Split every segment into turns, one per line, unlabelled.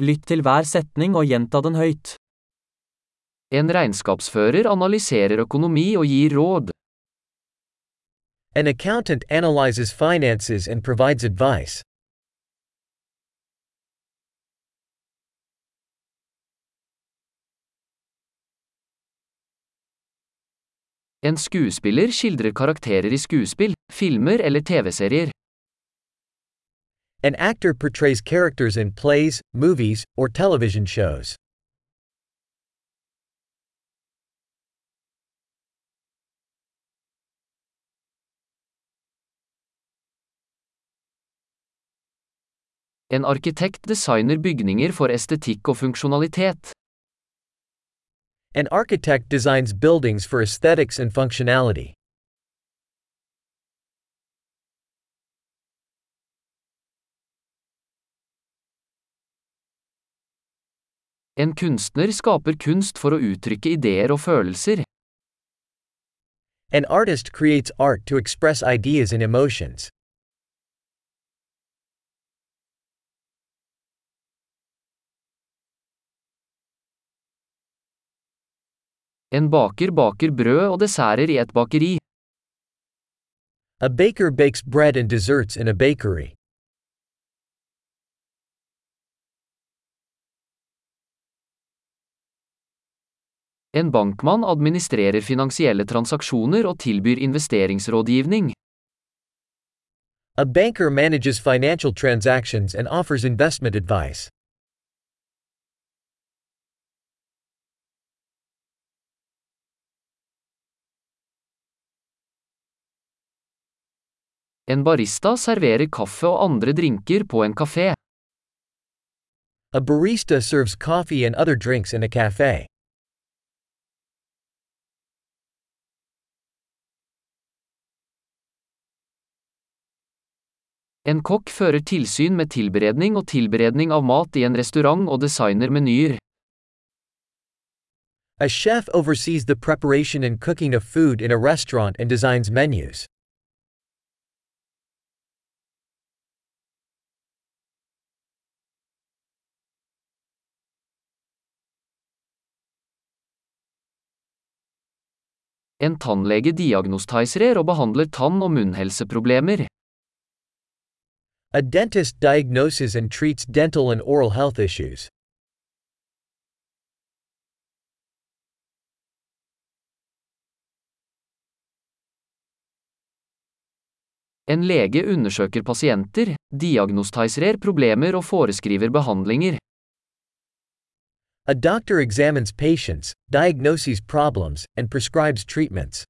Lytt til hver setning og gjenta den høyt.
En regnskapsfører analyserer økonomi og gir råd.
An accountant analyzes finances and provides advice.
En skuespiller skildrer karakterer i skuespill, filmer eller TV-serier.
An actor portrays characters in plays, movies, or television shows.
En arkitekt designer bygninger for estetikk og funksjonalitet.
An architect designs buildings for aesthetics and functionality.
En kunstner skaper kunst for å uttrykke ideer og følelser.
An artist creates art to express ideas and emotions.
En baker baker brød og desserter i et bakeri.
A baker bakes bread and desserts in a bakery.
En bankmann administrerer finansielle transaksjoner og tilbyr investeringsrådgivning.
A banker manages financial transactions and offers investment advice.
En barista serverer kaffe og andre drinker på en kafé.
A barista serves coffee and other drinks in a cafe.
En kokk fører tilsyn med tilberedning og tilberedning av mat i en restaurant og designer menyer.
A chef oversees the preparation and cooking of food in a restaurant and designs menus.
En tannlege diagnostiserer og behandler tann- og munnhelseproblemer.
A dentist diagnoses and treats dental and oral health issues.
En lege undersøker pasienter, diagnostiserer problemer og foreskriver behandlinger.
A doctor examines patients, diagnoses problems, and prescribes treatments.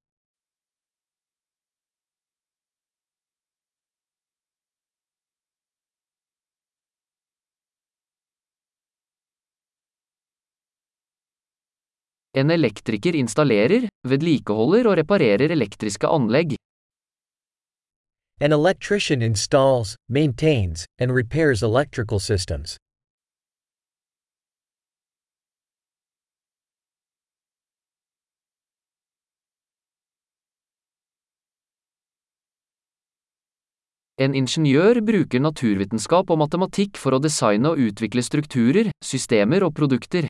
En elektriker installerer, vedlikeholder og reparerer elektriske anlegg.
An electrician installs, maintains, and repairs electrical systems.
En ingeniør bruker naturvitenskap og matematikk for å designe og utvikle strukturer, systemer og produkter.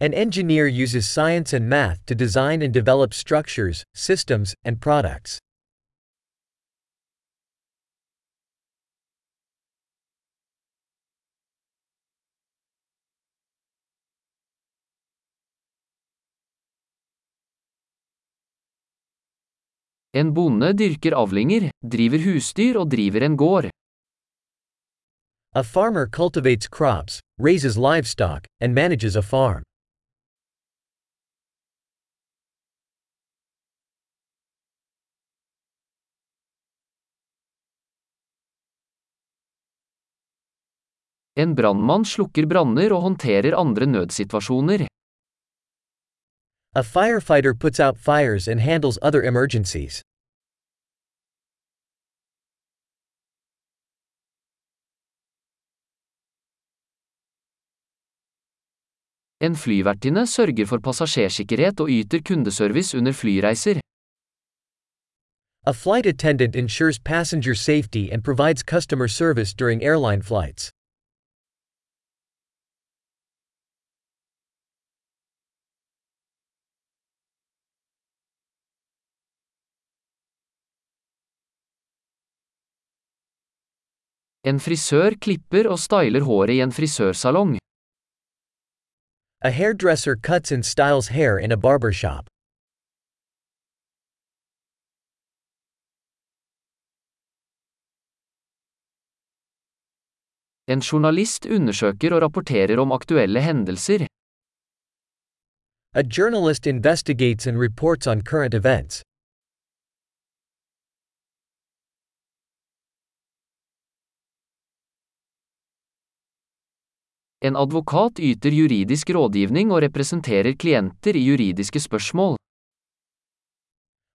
An engineer uses science and math to design and develop structures, systems, and products.
En bonde dyrker avlinger, driver husdyr og driver en gård.
A farmer cultivates crops, raises livestock, and manages a farm.
En brannmann slukker branner og håndterer andre nødsituasjoner.
A firefighter puts out fires and handles other emergencies.
En flyvertinne sørger for passasjersikkerhet og yter kundeservice under flyreiser.
A flight attendant ensures passenger safety and provides customer service during airline flights.
En frisør klipper og styler håret i en frisørsalong.
A hairdresser cuts and styles hair in a barbershop.
En journalist undersøker og rapporterer om aktuelle hendelser.
A journalist investigates and reports on current events.
En advokat yter juridisk rådgivning og representerer klienter i juridiske spørsmål.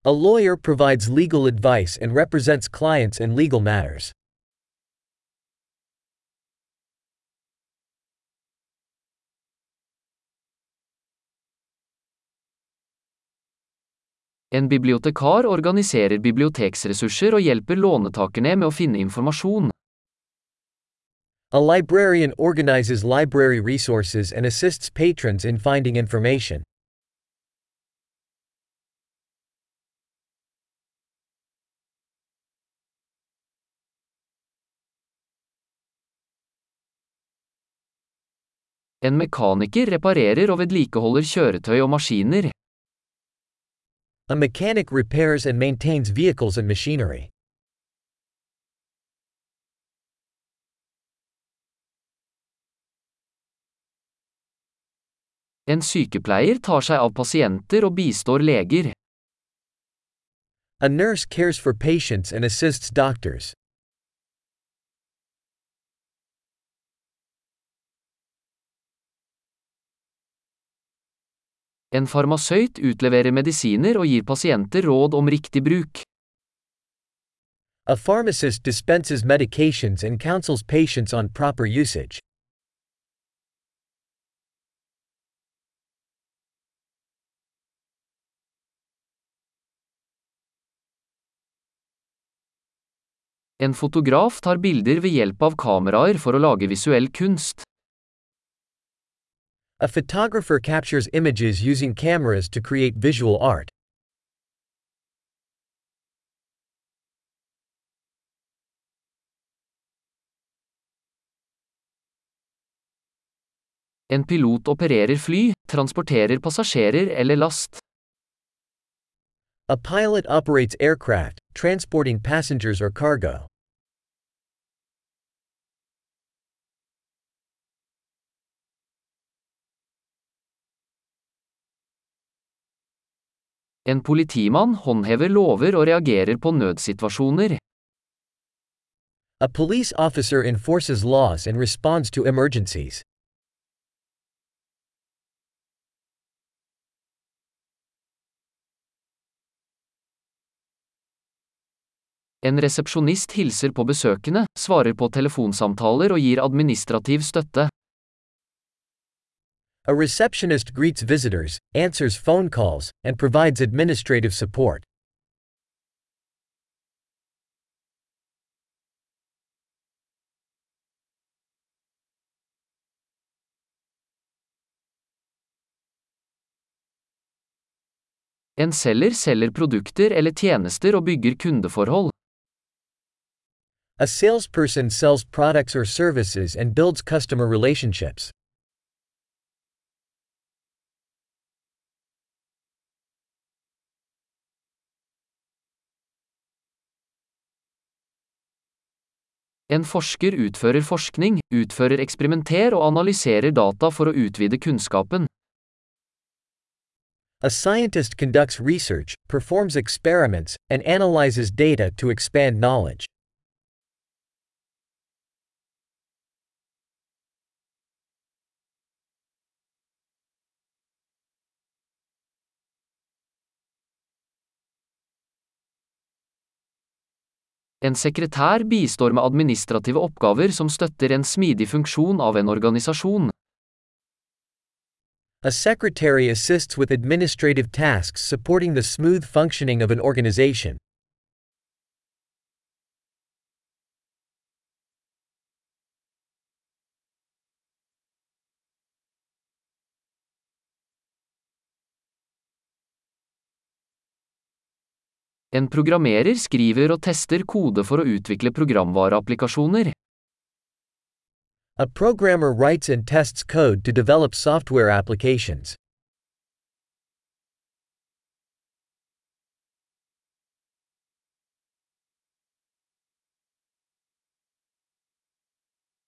A lawyer provides legal advice and represents clients in legal matters.
En bibliotekar organiserer biblioteksressurser og hjelper lånetakerne med å finne informasjon.
A librarian organizes library resources and assists patrons in finding information.
En mekaniker reparerer og vedlikeholder kjøretøy og maskiner.
A mechanic repairs and maintains vehicles and machinery.
En sykepleier tar seg av pasienter og bistår leger.
A nurse cares for patients and assists doctors.
En farmasøyt utleverer medisiner og gir pasienter råd om riktig bruk.
A pharmacist dispenses medications and counsels patients on proper usage.
En fotograf tar bilder ved hjelp av kameraer for å lage visuell kunst.
A photographer captures images using cameras to create visual art.
En pilot opererer fly, transporterer passasjerer eller last.
A pilot operates aircraft, transporting passengers or cargo.
En politimann håndhever lover og reagerer på nødsituasjoner.
A police officer enforces laws and responds to emergencies.
En resepsjonist hilser på besøkende, svarer på telefonsamtaler og gir administrativ støtte.
A receptionist greets visitors, answers phone calls, and provides administrative support.
En selger selger produkter eller tjenester og bygger kundeforhold.
A salesperson sells products or services and builds customer relationships.
En forsker utfører forskning, utfører eksperimenter og analyserer data for å utvide kunnskapen.
A scientist conducts research, performs experiments, and analyzes data to expand knowledge.
En sekretær bistår med administrative oppgaver som støtter en smidig funksjon av en organisasjon.
A secretary assists with administrative tasks supporting the smooth functioning of an organization.
En programmerer skriver og tester kode for å utvikle programvareapplikasjoner.
A programmer writes and tests code to develop software applications.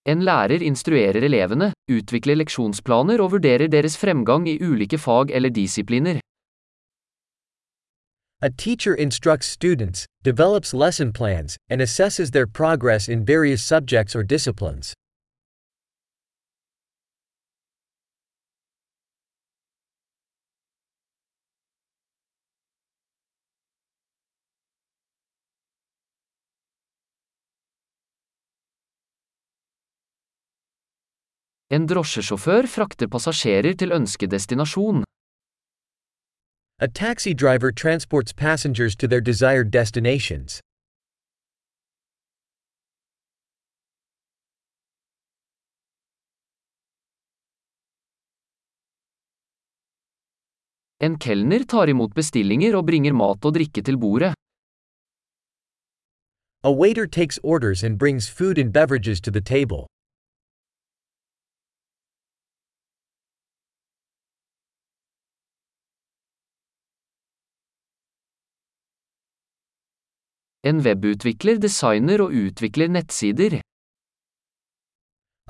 En lærer instruerer elevene, utvikler leksjonsplaner og vurderer deres fremgang i ulike fag eller disipliner.
A teacher instructs students, develops lesson plans, and assesses their progress in various subjects or disciplines.
En drosjesjåfør frakter passasjerer til ønskedestinasjon.
A taxi driver transports passengers to their desired destinations.
En kelner tar imot bestillinger og bringer mat og drikke til bordet.
A waiter takes orders and brings food and beverages to the table.
En webutvikler designer og utvikler nettsider.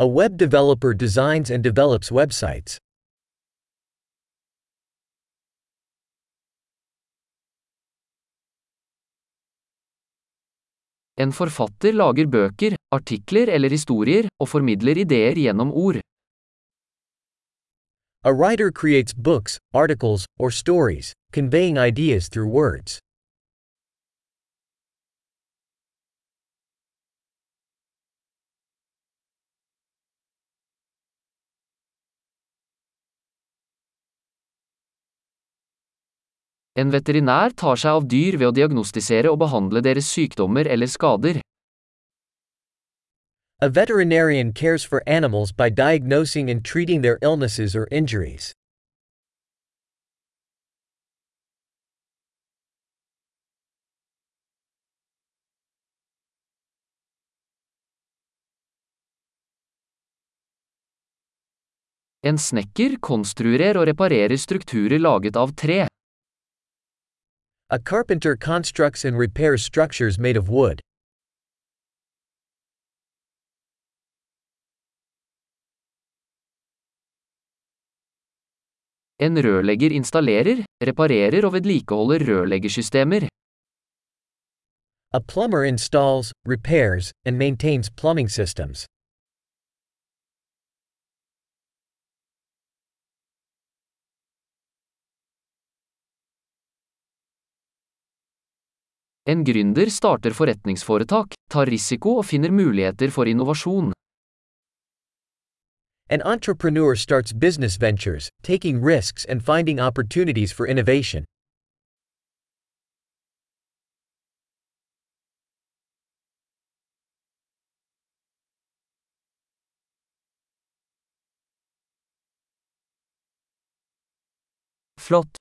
A web developer designs and develops websites.
En forfatter lager bøker, artikler eller historier, og formidler ideer gjennom ord.
A writer creates books, articles, or stories, conveying ideas through words.
En veterinær tar seg av dyr ved å diagnostisere og behandle deres sykdommer eller skader.
A veterinarian cares for animals by diagnosing and treating their illnesses or injuries.
En snekker konstruerer og reparerer strukturer laget av tre.
A carpenter constructs and repairs structures made of wood.
En rørlegger installerer, reparerer og vedlikeholder rørleggersystemer.
A plumber installs, repairs, and maintains plumbing systems.
En gründer starter forretningsforetak, tar risiko og finner muligheter for innovasjon.
An entrepreneur starts business ventures, taking risks and finding opportunities for innovation.
Flott!